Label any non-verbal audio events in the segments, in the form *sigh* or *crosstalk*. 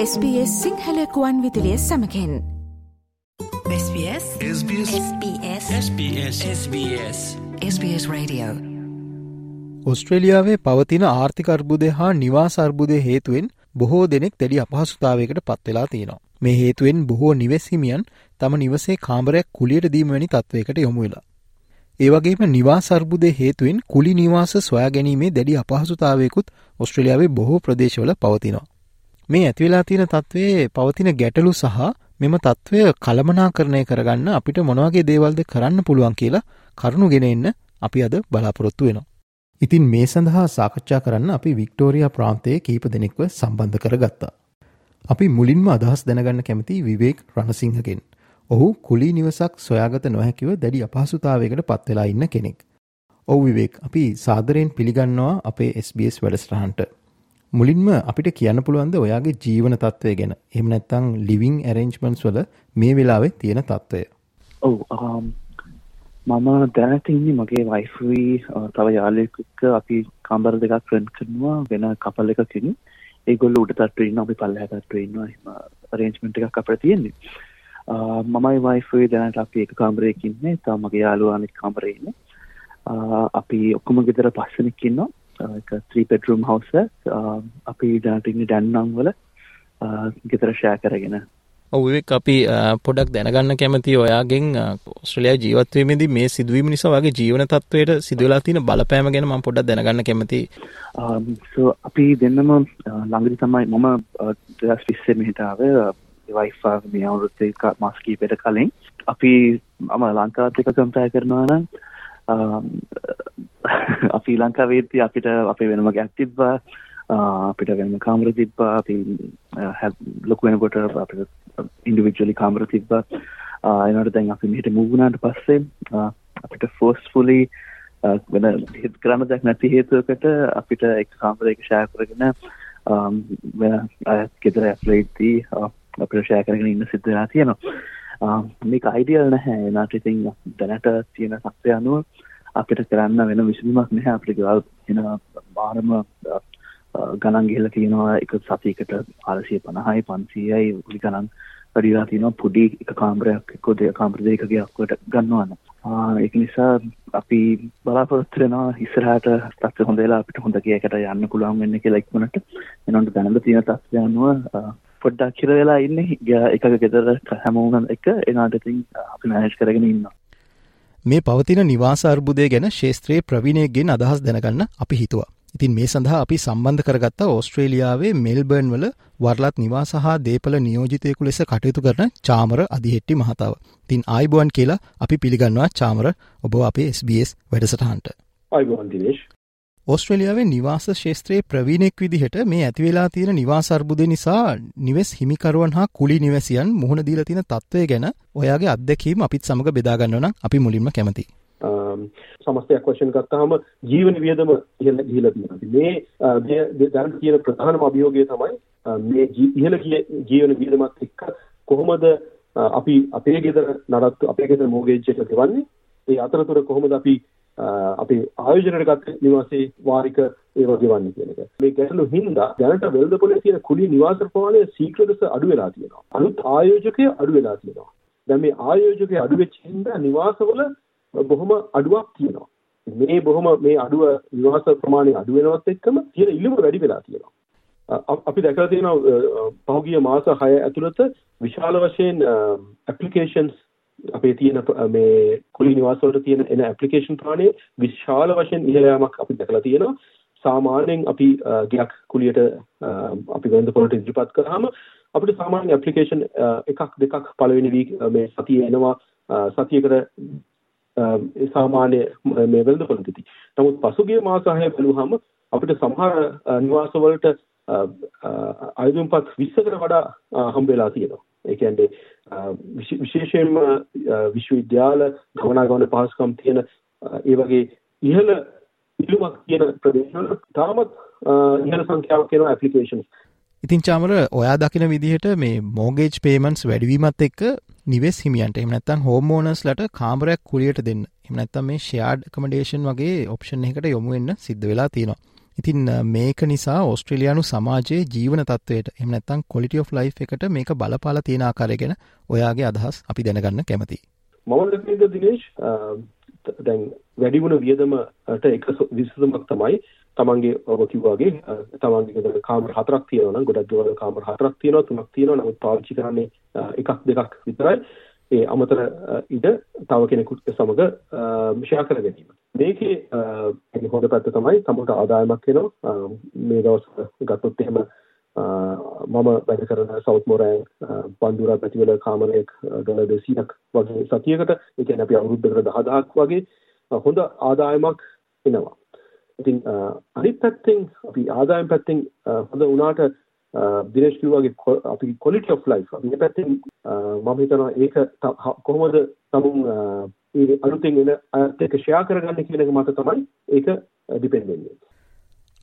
SBS සිංහලකුවන් විදිලිය සමකෙන්. ඔස්ට්‍රේලියාවේ පවතින ආර්ථිකර්බුදය හා නිවාසර්බුදය හේතුවෙන් බොහෝ දෙනෙක් තෙඩි අපහසුතාවයකට පත්වෙලා තියෙනවා. මේ හේතුවෙන් බොහෝ නිවෙස්හිමියන් තම නිවසේ කාමරයක් කුලියට දීමවැනි තත්වයකට යොමුවෙලා ඒවගේම නිවාසර්බුදය හේතුවෙන් කුලි නිවාස සොයා ගැනීමේ දැඩි අපහසුතාවයකුත් ඔස්ට්‍රලියාවේ බොහෝ ප්‍රදේශවල පවතිනවා. මේ ඇතිවෙලා තියෙන තත්ත්වයේ පවතින ගැටලු සහ මෙම තත්ත්වය කළමනාකරණය කරගන්න අපිට මොනවගේ දේවල්ද කරන්න පුළුවන් කියලා කරුණු ගෙන එන්න අපි අද බලාපොරොත්තු වෙනවා. ඉතින් මේ සඳහා සාකච්ඡා කරන්න අපි වික්ටෝරයා ප්‍රාන්තයේ කීප දෙනෙක්ව සම්බන්ධ කරගත්තා. අපි මුලින්ම අදහස් දැනගන්න කැමති විවේක් රණසිංහගෙන්. ඔහු කුලී නිවසක් සොයාගත නොහැකිව දැඩි අපහසුතාවයකට පත්වෙලා ඉන්න කෙනෙක්. ඔව් විවේක් අපි සාදරයෙන් පිළිගන්නවා අපේ SBS වැඩස්ටහන්ට. මුලින්ම අපිට කියන්න පුළුවන්ද ඔයාගේ ජීවන තත්ත්වය ගැන? එහෙම නැත්තං ලිවිං ඇරෙන්ජ්මන්ස් වල මේ වෙලාවේ තියෙන තත්ත්වය. ඔව් මම දැනට ඉන්නේ මගේ වයිෆුයි තව යාළුවෙක් අපි කාමර දෙකක් රෙන්ට් කරනවා වෙන කපල් එකකින් ඒගොල්ලෝ උඩ තට්ටුවේ ඉන්නවා අපි පල්ලෙහා තට්ටුවේ ඉන්නවා. එහෙම අරේන්ජ්මන්ට් එකක් අපිට තියෙන්නේ. මමයි වයිෆුයි දැනට අපි එක කාමරයක ඉන්නේ. තව මගේ යාළුවා අනිත් කාමරේ ඉන්නේ. අපි ඔක්කොම ගෙදර පස් එක 3 bedroom house අපි ඉන්නේ ඩැන්නම් වල ගෙදර ෂෙයා කරගෙන. ඔව්වෙක් අපි පොඩක් දැනගන්න කැමති ඔයාගෙන් ඔස්ට්‍රලයා ජීවත්වීමේදී මේ සිදුවීම නිසා වගේ ජීවන තත්වයට සිදුවලා තියෙන බලපෑම ගැන මම පොඩක් දැනගන්න කැමති. සෝ අපි දෙන්නම ළඟදි තමයි මම 2020 මෙහෙට ආවේ වයිෆා මේ අවුරුද්දේ මාස කිහිපයකට කලින්. අපි මම ලංකාවත් එක්ක කම්පයර් කරනවා නම් *laughs* අපි ලංකාවේදී අපිට අපේ වෙනම ගැක් තිබ්බා. අපිට වෙනම කාමර තිබ්බා. අපි ලොකු වෙනකොට අපිට ඉන්ඩිවිජුවලි කාමර තිබ්බා. එනට දැන් අපි මෙහිට මූගුණාට පස්සේ අපිට ෆෝස්ෆුලි වෙන හිත් කරන්න දැක් නැති හේතුවකට අපිට එක් කාමරයක ෂෑ කරගෙන වෙන අයත් ගෙදර ඇස්ලයිදී අපිට ෂෑ කරගෙන ඉන්න සිද්ධ වෙලා තියෙනවා. මේක අයිඩියල් නැහැ. එනාට ඉතින් දැනට තියෙන සත්‍ය අනුව අපිට කරන්න වෙන විසඳුමක් නැහැ. අපිට ගෙවල් එන බාරම ගණන් ගිහලා තියෙනවා. එක සතියකට 450යි 500යි උලි ගණන් වැඩිලා තියෙනවා. පොඩි එක කාමරයක් එක්ක දෙක කාමර දෙකක අක්කට ගන්නවන්න ඒක නිසා අපි බලාපොරොත්තු වෙනවා ඉස්සරහට තත්ත්වය හොඳ වෙලා අපිට හොඳ ගියකට යන්න පුළුවන් වෙන්න කියලා ඉක්මනට. එනොන්ට දැනලා තියෙන තත්ත්වය අනුව පොඩ්ඩක් කිර වෙලා ඉන්නේ. එකක ගෙදර හැමෝම එක එනාට ඉතින් අපි මැනේජ් කරගෙන ඉන්නවා. මේ පවතින නිවාස අර්බුදය ගැන ශේත්‍රයේ ප්‍රවිණයගෙන් අදහස් දැනගන්න අපි හිතුවා. ඉතින් මේ සඳහා අපි සම්බන්ධ කරගත්ත ඕස්ට්‍රේලියාවේ මෙල්බර්න් වල වර්ලත් නිවාස හා දේපල නියෝජිතයකු ලෙස කටයුතු කරන චාමර අධිහෙට්ටි මහතාව. තින් ආයිබුවන් කියලා අපි පිළිගන්නවා චාමර ඔබ අපේ SBS වැඩසටහන්ට. අයිබුවන් දිනේශ් ඔස්ට්‍රලියාවේ නිවාස ශේත්‍රයේ ප්‍රවීණෙක් විදිහට මේ ඇතිවෙලා තියෙන නිවාස අර්බුදය නිසා නිවෙස් හිමිකරුවන් හා කුලි නිවැසියන් මුහුණ දීලා තියෙන තත්ත්වය ගැන ඔයාගේ අත්දැකීම් අපිත් සමග බෙදා ගන්න නම් අපි මුලින්ම කැමති. සමස්තයක් වශයෙන් ගත්තාම ජීවන වියදම ඉහළ ගිහිලා තියෙනවා. මේ දැන් කියන ප්‍රධානම අභියෝගය තමයි මේ ඉහළ ජීවන වියදමත් එක්ක කොහොමද අපි අපේ ගෙදර නඩත්තු අපේ ගෙදර මෝගේජ් එක ගෙවන්නේ? ඒ අතරතුර කොහොමද අපි අපි ආයෝජනයට ගත්ත නිවාසේ වාරික ඒවා ගෙවන්නේ කියන එක. මේ ගැටලු හින්දා දැනට වෙළඳපොලේ තියෙන කුලී නිවාස ප්‍රමාණය ශීඝ්‍රදස අඩු වෙලා තියෙනවා. අලුත් ආයෝජකය අඩු වෙලා තියෙනවා. දැන් මේ ආයෝජකය අඩු වෙච්ච හින්දා නිවාසවල බොහොම අඩුවක් තියෙනවා. මේ බොහොම මේ අඩුව නිවාස ප්‍රමාණය අඩු වෙනවත් එක්කම තියෙන ඉල්ලුම වැඩි වෙලා තියෙනවා. අපි දැකලා තියෙනවා පහුගිය මාස 6 ඇතුළත විශාල වශයෙන් ඇප්ලිකේෂන්ස් අපේ තියෙන මේ කුලි නිවාස වලට තියෙන එන ඇප්ලිකේෂන් ප්‍රමාණය විශාල වශයෙන් ඉහළ යාමක් අපි දැකලා තියෙනවා. සාමාන්‍යයෙන් අපි ගයක් කුලියට අපි වෙළඳ පොළට ඉදිරිපත් කරාම අපිට සාමාන්‍ය ඇප්ලිකේෂන් එකක් දෙකක් පළවෙනි වීක් මේ සතියේ එනවා සතියකට සාමාන්‍ය මේ වෙළඳ පොළටදී. නමුත් පසුගිය මාස 6 බැලුවහම අපිට සමහර නිවාස වලට අයදුම්පත් 20කට වඩා හම්බ වෙලා තියෙනවා. ඒ කියන්නේ විශේෂයෙන්ම විශ්වවිද්‍යාල ගමනාගමන පහසුකම් තියෙන ඒ වගේ ඉහළ ඉල්ලුමක් තියෙන ප්‍රදේශවල තාමත් ඉහළ සංඛ්‍යාවක් වෙන ඇප්ලිකේෂන්ස් ඉතින් චාමර ඔයා දකින විදිහට මේ මෝගේජ් පේමන්ස් වැඩිවීමත් එක්ක නිවෙස් හිමියන්ට එම නැත්තම් හෝමෝනස්ලට කාමරයක් කුලියට දෙන්න. එම නැත්තම් මේ ෂයාඩ් කමඩේෂන් වගේ ඔප්ෂන් එකට යොමු වෙන්න සිද්ධ වෙලා තියෙනවා. ඉතින් මේක නිසා ඔස්ට්‍රේලියානු සමාජයේ ජීවන තත්වයට එම නැත්තම් කොලිටි of ලයිෆ් එකට මේක බලපාලා තියෙන ආකාරය ගැන ඔයාගේ අදහස් අපි දැනගන්න කැමතියි. මම ලකින්ද දිනේශ් දැන් වැඩි වුණ වියදමට එක විසඳුමක් තමයි තමන්ගේ ඔබ කිව්වාගේ තමන්ගේ ගෙදර කාමර හතරක් තියෙනවා නම් ගොඩක් ගෙවල් කාමර හතරක් තියෙනවා තුනක් තියෙනවා නමුත් පාවිච්චි කරන්නේ එකක් දෙකක් විතරයි ඒ අමතර ඉඩ තව කෙනෙකුට සමග ෂෙයා කර ගැනීම. මේකේ හොඳ පැත්ත තමයි තමුන්ට ආදායමක් වෙනවා මේ දවස් ගත්තොත් එහෙම මම වැඩ කරන සෞත් මොරෑන් පන්දුරා පැතිවල කාමරයක් ඩොලර් 200ක් වගේ සතියකට ඒ කියන්නේ අපි අවුරුද්දකට 10000ක් වගේ හොඳ ආදායමක් එනවා. ඉතින් අනිත් පැත්තෙන් අපි ආදායම් පැත්තෙන් හොඳ වුණාට දිනේශ් කිව්වාගේ අපි quality of life අපි මේ පැත්තෙන් මම හිතනවා ඒක කොහොමද තමුන් ඒ අලුතෙන් එන අයත් එක්ක ෂෙයා කරගන්න කියන එක මත තමයි ඒක ඩිපෙන්ඩ් වෙන්නේ.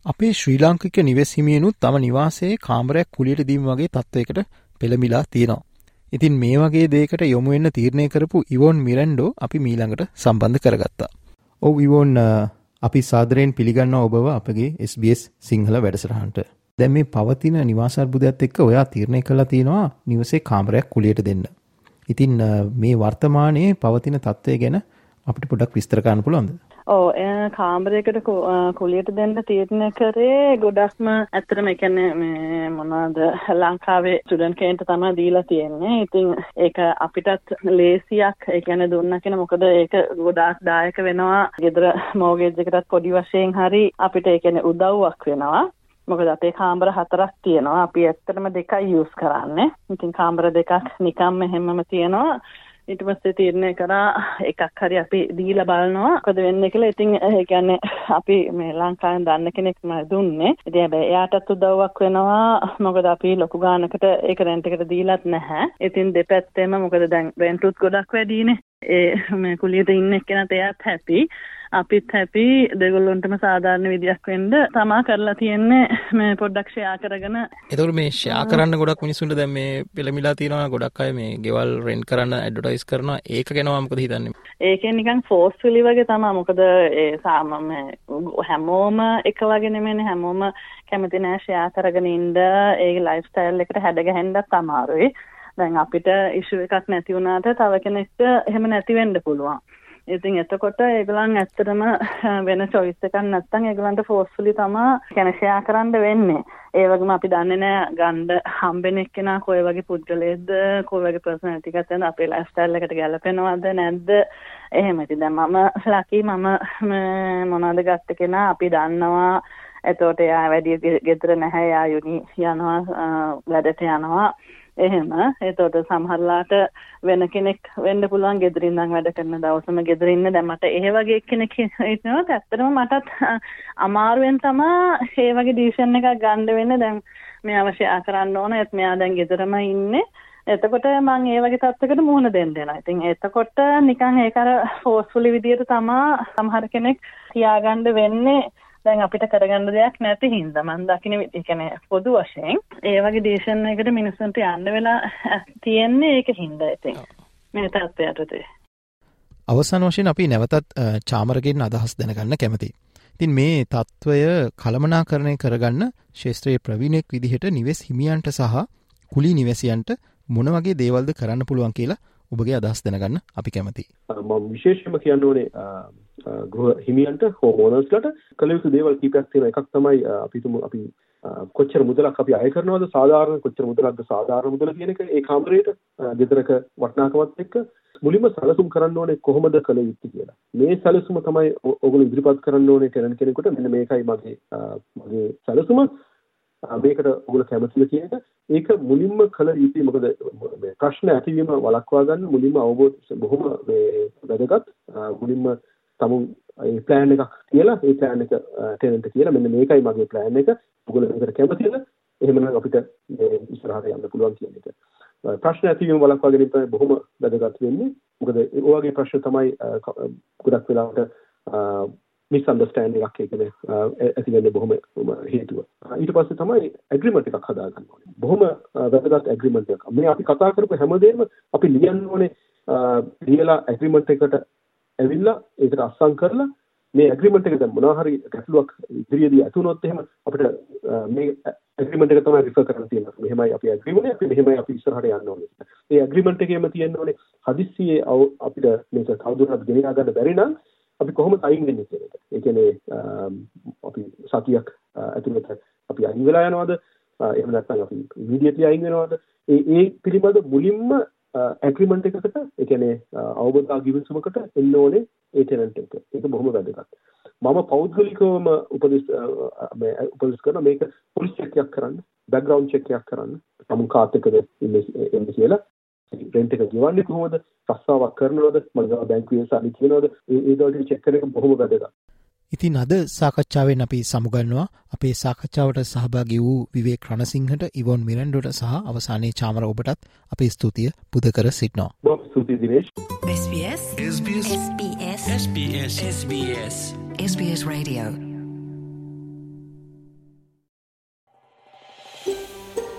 අපේ ශ්‍රී ලාංකික නිවෙස්හිමියනුත් තම නිවාසයේ කාමරයක් කුලියට දීම වගේ තත්ත්වයකට පෙළමිලා තියෙනවා. ඉතින් මේ වගේ දේකට යොමු වෙන්න තීරණය කරපු ඉවෝන් මිරන්ඩෝ අපි මීළඟට සම්බන්ධ කරගත්තා. ඔව් ඉවෝන් අපි සාදරයෙන් පිළිගන්නවා ඔබව අපගේ SBS සිංහල වැඩසටහනට. දැන් මේ පවතින නිවාස අර්බුදයත් එක්ක ඔයා තීරණය කළා තියෙනවා නිවසේ කාමරයක් කුලියට දෙන්න. ඉතින් මේ වර්තමානයේ පවතින තත්ත්වය ගැන අපිට පොඩ්ඩක් විස්තර කරන්න පුළුවන්ද? ඔව් කාමරයකට කුලියට දෙන්න තීරණය කරේ ගොඩක්ම ඇත්තටම ඒ කියන්නේ මේ මොනවාද ලංකාවේ ස්ටුඩන්ට් කෙනෙක්ට තමයි දීලා තියෙන්නේ. ඉතින් ඒක අපිටත් ලේසියක් ඒ කියන්නේ දුන්නා කියන මොකද ඒක ගොඩාක් දායක වෙනවා. ගෙදර මෝගේජ් එකටත් පොඩි වශයෙන් හරි අපිට ඒ කියන්නේ උදව්වක් වෙනවා. මොකද අපේ කාමර හතරක් තියෙනවා. අපි ඇත්තටම දෙකයි යූස් කරන්නේ. ඉතින් කාමර දෙකක් නිකම්ම හැමම තියෙනවා. ඊට පස්සේ තීරණය කරා එකක් හරි අපි දීලා බලනවා මොකද වෙන්නේ කියලා. ඉතින් ඒ කියන්නේ අපි මේ ලංකාවෙන් දන්න කෙනෙක් මම දුන්නේ. ඉතින් හැබැයි එයාටත් උදව්වක් වෙනවා. මොකද අපි ලොකු ගානකට ඒක රෙන්ට් එකට දීලත් නැහැ. ඉතින් දෙපැත්තෙම මොකද දැන් රෙන්ට්ුත් ගොඩක් වැඩිනේ. ඒ මේ කුලියට ඉන්න එක්කෙනාට එයාත් හැපි. අපිත් හැපි දෙගොල්ලොන්ටම සාධාරණ විදියක් වෙන්න තමා කරලා තියෙන්නේ මේ පොඩ්ඩක් ෂෙයා කරගෙන. එතකොට මේ ෂෙයා කරන්න ගොඩක් මිනිස්සුන්ට දැන් මේ පෙළමිලා තියෙනවා ගොඩක් අය මේ ගෙවල් රෙන්ට් කරන්න ඇඩ්වර්ටයිස් කරනවා. ඒක ගැන මොකද හිතන්නේ? ඒකෙන් නිකන් ෆෝස්ෆුලි වගේ තමයි. මොකද ඒ සාම හැමෝම එක වගේ නෙමෙයිනේ. හැමෝම කැමති නෑ ෂෙයා කරගෙන ඉන්න. ඒ ලයිෆ් ස්ටයිල් එකට හැඩගැහෙන්නත් අමාරුයි. දැන් අපිට ඉෂුව එකක් නැති වුණාට තව කෙනෙක්ට එහෙම නැති වෙන්න පුළුවන් ඉතින් එතකොට ඒගොල්ලන් ඇත්තටම *laughs* වෙන choice එකක් නැත්තම් ඒගොල්ලන්ට forcefully තමා කියන්නේ share කරන්න වෙන්නේ. ඒ වගේම අපි දන්නේ නැහැ ගන්න හම්බෙන එක්කෙනා කොයි වගේ පුද්ගලයෙක්ද කොයි වගේ personality එකක්ද අපේ lifestyle එකට ගැලපෙනවද නැද්ද එහෙම. ඉතින් දැන් මම ලකි මම මොනවද ගත්ත කෙනා අපි දන්නවා එතකොට එයා වැඩි ගෙදර නැහැ එයා යුනි යනවා වැඩට යනවා එහෙම. එතකොට සමහරලාට වෙන කෙනෙක් වෙන්න පුළුවන් ගෙදරින් ඉඳන් වැඩ කරන දවසම ගෙදර ඉන්න දැන් මට ඒ වගේ කෙනෙක් ඉන්නවා ඇත්තටම මටත් අමාරුවෙන් තමයි ඒ වගේ ඩිසිෂන් එකක් ගන්න වෙන්නේ. දැන් මේ අවශ්‍ය කරන්න ඕන. ඒත් මෙයා දැන් ගෙදරම ඉන්නේ. එතකොට මම ඒ වගේ තත්ත්වයකට මුහුණ දෙන්න වෙනවා. ඉතින් එතකොට නිකන් ඒක අර ෆෝස්ෆුලි විදියට තමා සමහර කෙනෙක් තියාගන්න වෙන්නේ දැන් අපිට කරගන්න දෙයක් නැති හින්දා මම දකින ඒ කියන්නේ පොදු වශයෙන්. ඒ වගේ දේශන් එකකට මිනිස්සුන්ට යන්න වෙලා *laughs* තියෙන්නේ ඒක හින්දා ඉතින්. මේ තත්ත්වයට අවසාන වශයෙන් අපි නැවතත් චාමරගෙන් අදහස් දැනගන්න කැමතියි. ඉතින් මේ තත්ත්වය කළමනාකරණය කරගන්න ශේත්‍රයේ ප්‍රවීණෙක් විදිහට නිවෙස් හිමියන්ට සහ කුලී නිවැසියන්ට මොන වගේ දේවල්ද කරන්න පුළුවන් කියලා ඔබගේ අදහස් දැනගන්න අපි කැමතියි. මම විශේෂයෙන්ම කියන්න ඕනේ ගෘහ හිමියන්ට හෝමෝනර්ස්ලට කළ යුතු දේවල් කීපයක් තියෙන එකක් තමයි අපි තුමු අපි කොච්චර මුදලක් අපි අය කරනවද? සාධාරණ කොච්චර මුදලක්ද? සාධාරණ මුදල කියන එක ඒ කාමරේට ගෙදරක වටිනාකමත් එක්ක මුලින්ම සැලසුම් කරන්න ඕනේ කොහොමද කළ යුත්තේ කියලා. මේ සැලසුම තමයි ඔයගොල්ලෝ ඉදිරිපත් කරන්න ඕනේ ටෙනන්ට් කෙනෙකුට. මෙන්න මේකයි මගේ මගේ සැලසුම. මේකට ඔයගොල්ලෝ කැමතිද කියන එක. ඒක මුලින්ම කළ යුතුයි මොකද මේ ප්‍රශ්න ඇතිවීම වළක්වා ගන්න මුලින්ම අවබෝධ බොහොම මේ වැදගත්. මුලින්ම තමුන් ඒ ප්ලෑන් එකක් කියලා ඒ ප්ලෑන් එක ටෙනන්ට කියලා මෙන්න මේකයි මගේ ප්ලෑන් එක. ඔයගොල්ලෝ මේකට කැමතිද එහෙමනම් අපිට මේ ඉස්සරහට යන්න පුළුවන් කියන එක. ප්‍රශ්න ඇතිවීම වළක්වා ගැනීම තමයි බොහොම වැදගත් වෙන්නේ. මොකද ඒ වගේ ප්‍රශ්න තමයි ගොඩක් වෙලාවට මිස් අන්ඩර්ස්ටෑන්ඩින් එකක් ඒකනේ ඇති වෙන්නේ බොහොම හේතුව. ඊට පස්සේ තමයි ඇග්‍රීමන්ට් එකක් හදාගන්න ඕනේ. බොහොම වැදගත් ඇග්‍රීමන්ට් එකක්. මේ අපි කතා කරපු හැමදේම අපි ලියන්න ඕනේ ලියලා ඇග්‍රීමන්ට් එකට ඇවිල්ලා ඒකට අස්සම් කරලා මේ ඇග්‍රීමන්ට් එක දැන් මොනවා හරි ගැටලුවක් ඉදිරියේදී ඇතුනොත් එහෙම අපිට මේ ඇග්‍රීමන්ට් එක තමයි රිෆර් කරන්න තියෙනවා. මෙහෙමයි අපි ඇග්‍රීමන්ට් අපි මෙහෙමයි අපි ඉස්සරහට යන්න ඕනේ. ඒ ඇග්‍රීමන්ට් එකේම තියෙන්න ඕනේ හදිස්සියේ අපිට මේක කවුරුහත් ගෙනියා ගන්න බැරි නම් අපි කොහොමද අයින් වෙන්නේ කියන එක. ඒ කියන්නේ අපි සතියක් ඇතුළත අපි අයින් වෙලා යනවද? එහෙම නැත්නම් අපි ඉමීඩියට්ලි අයින් වෙනවද? ඒ ඒ පිළිබඳ මුලින්ම ඇග්‍රීමන්ට් එකකට ඒ කියන්නේ අවබෝධ ගිවිසුමකට එන්න ඕනේ ඒ ටෙනන්ට් එක. ඒක බොහොම වැදගත්. මම පෞද්ගලිකවම උපදෙස් උපදෙස් කරන මේක පොලිස් චෙක් එකක් කරන්න, බෑග්ග්‍රවුන්ඩ් චෙක් එකක් කරන්න. තමුන් කාත් එක්කද ඉන්නේ කියලා. රෙන්ට් එක ගෙවන්නේ කොහොමද? රස්සාවක් කරනවද? මගේ බැංකුවේ සල්ලි තියෙනවද? ඒ ඒ දවල්ට චෙක් කරන එක බොහොම වැදගත්. ඉතින් අද සාකච්ඡාවෙන් අපි සමුගන්නවා අපේ සාකච්ඡාවට සහභාගි වූ විවේක් රණසිංහට ඉවොන් මිරන්ඩොට සහ අවසානයේ චාමර ඔබටත් අපේ ස්තුතිය පුද කර සිටනවා. ස්තුති Dinesh. SBS SBS SBS SBS SBS SBS Radio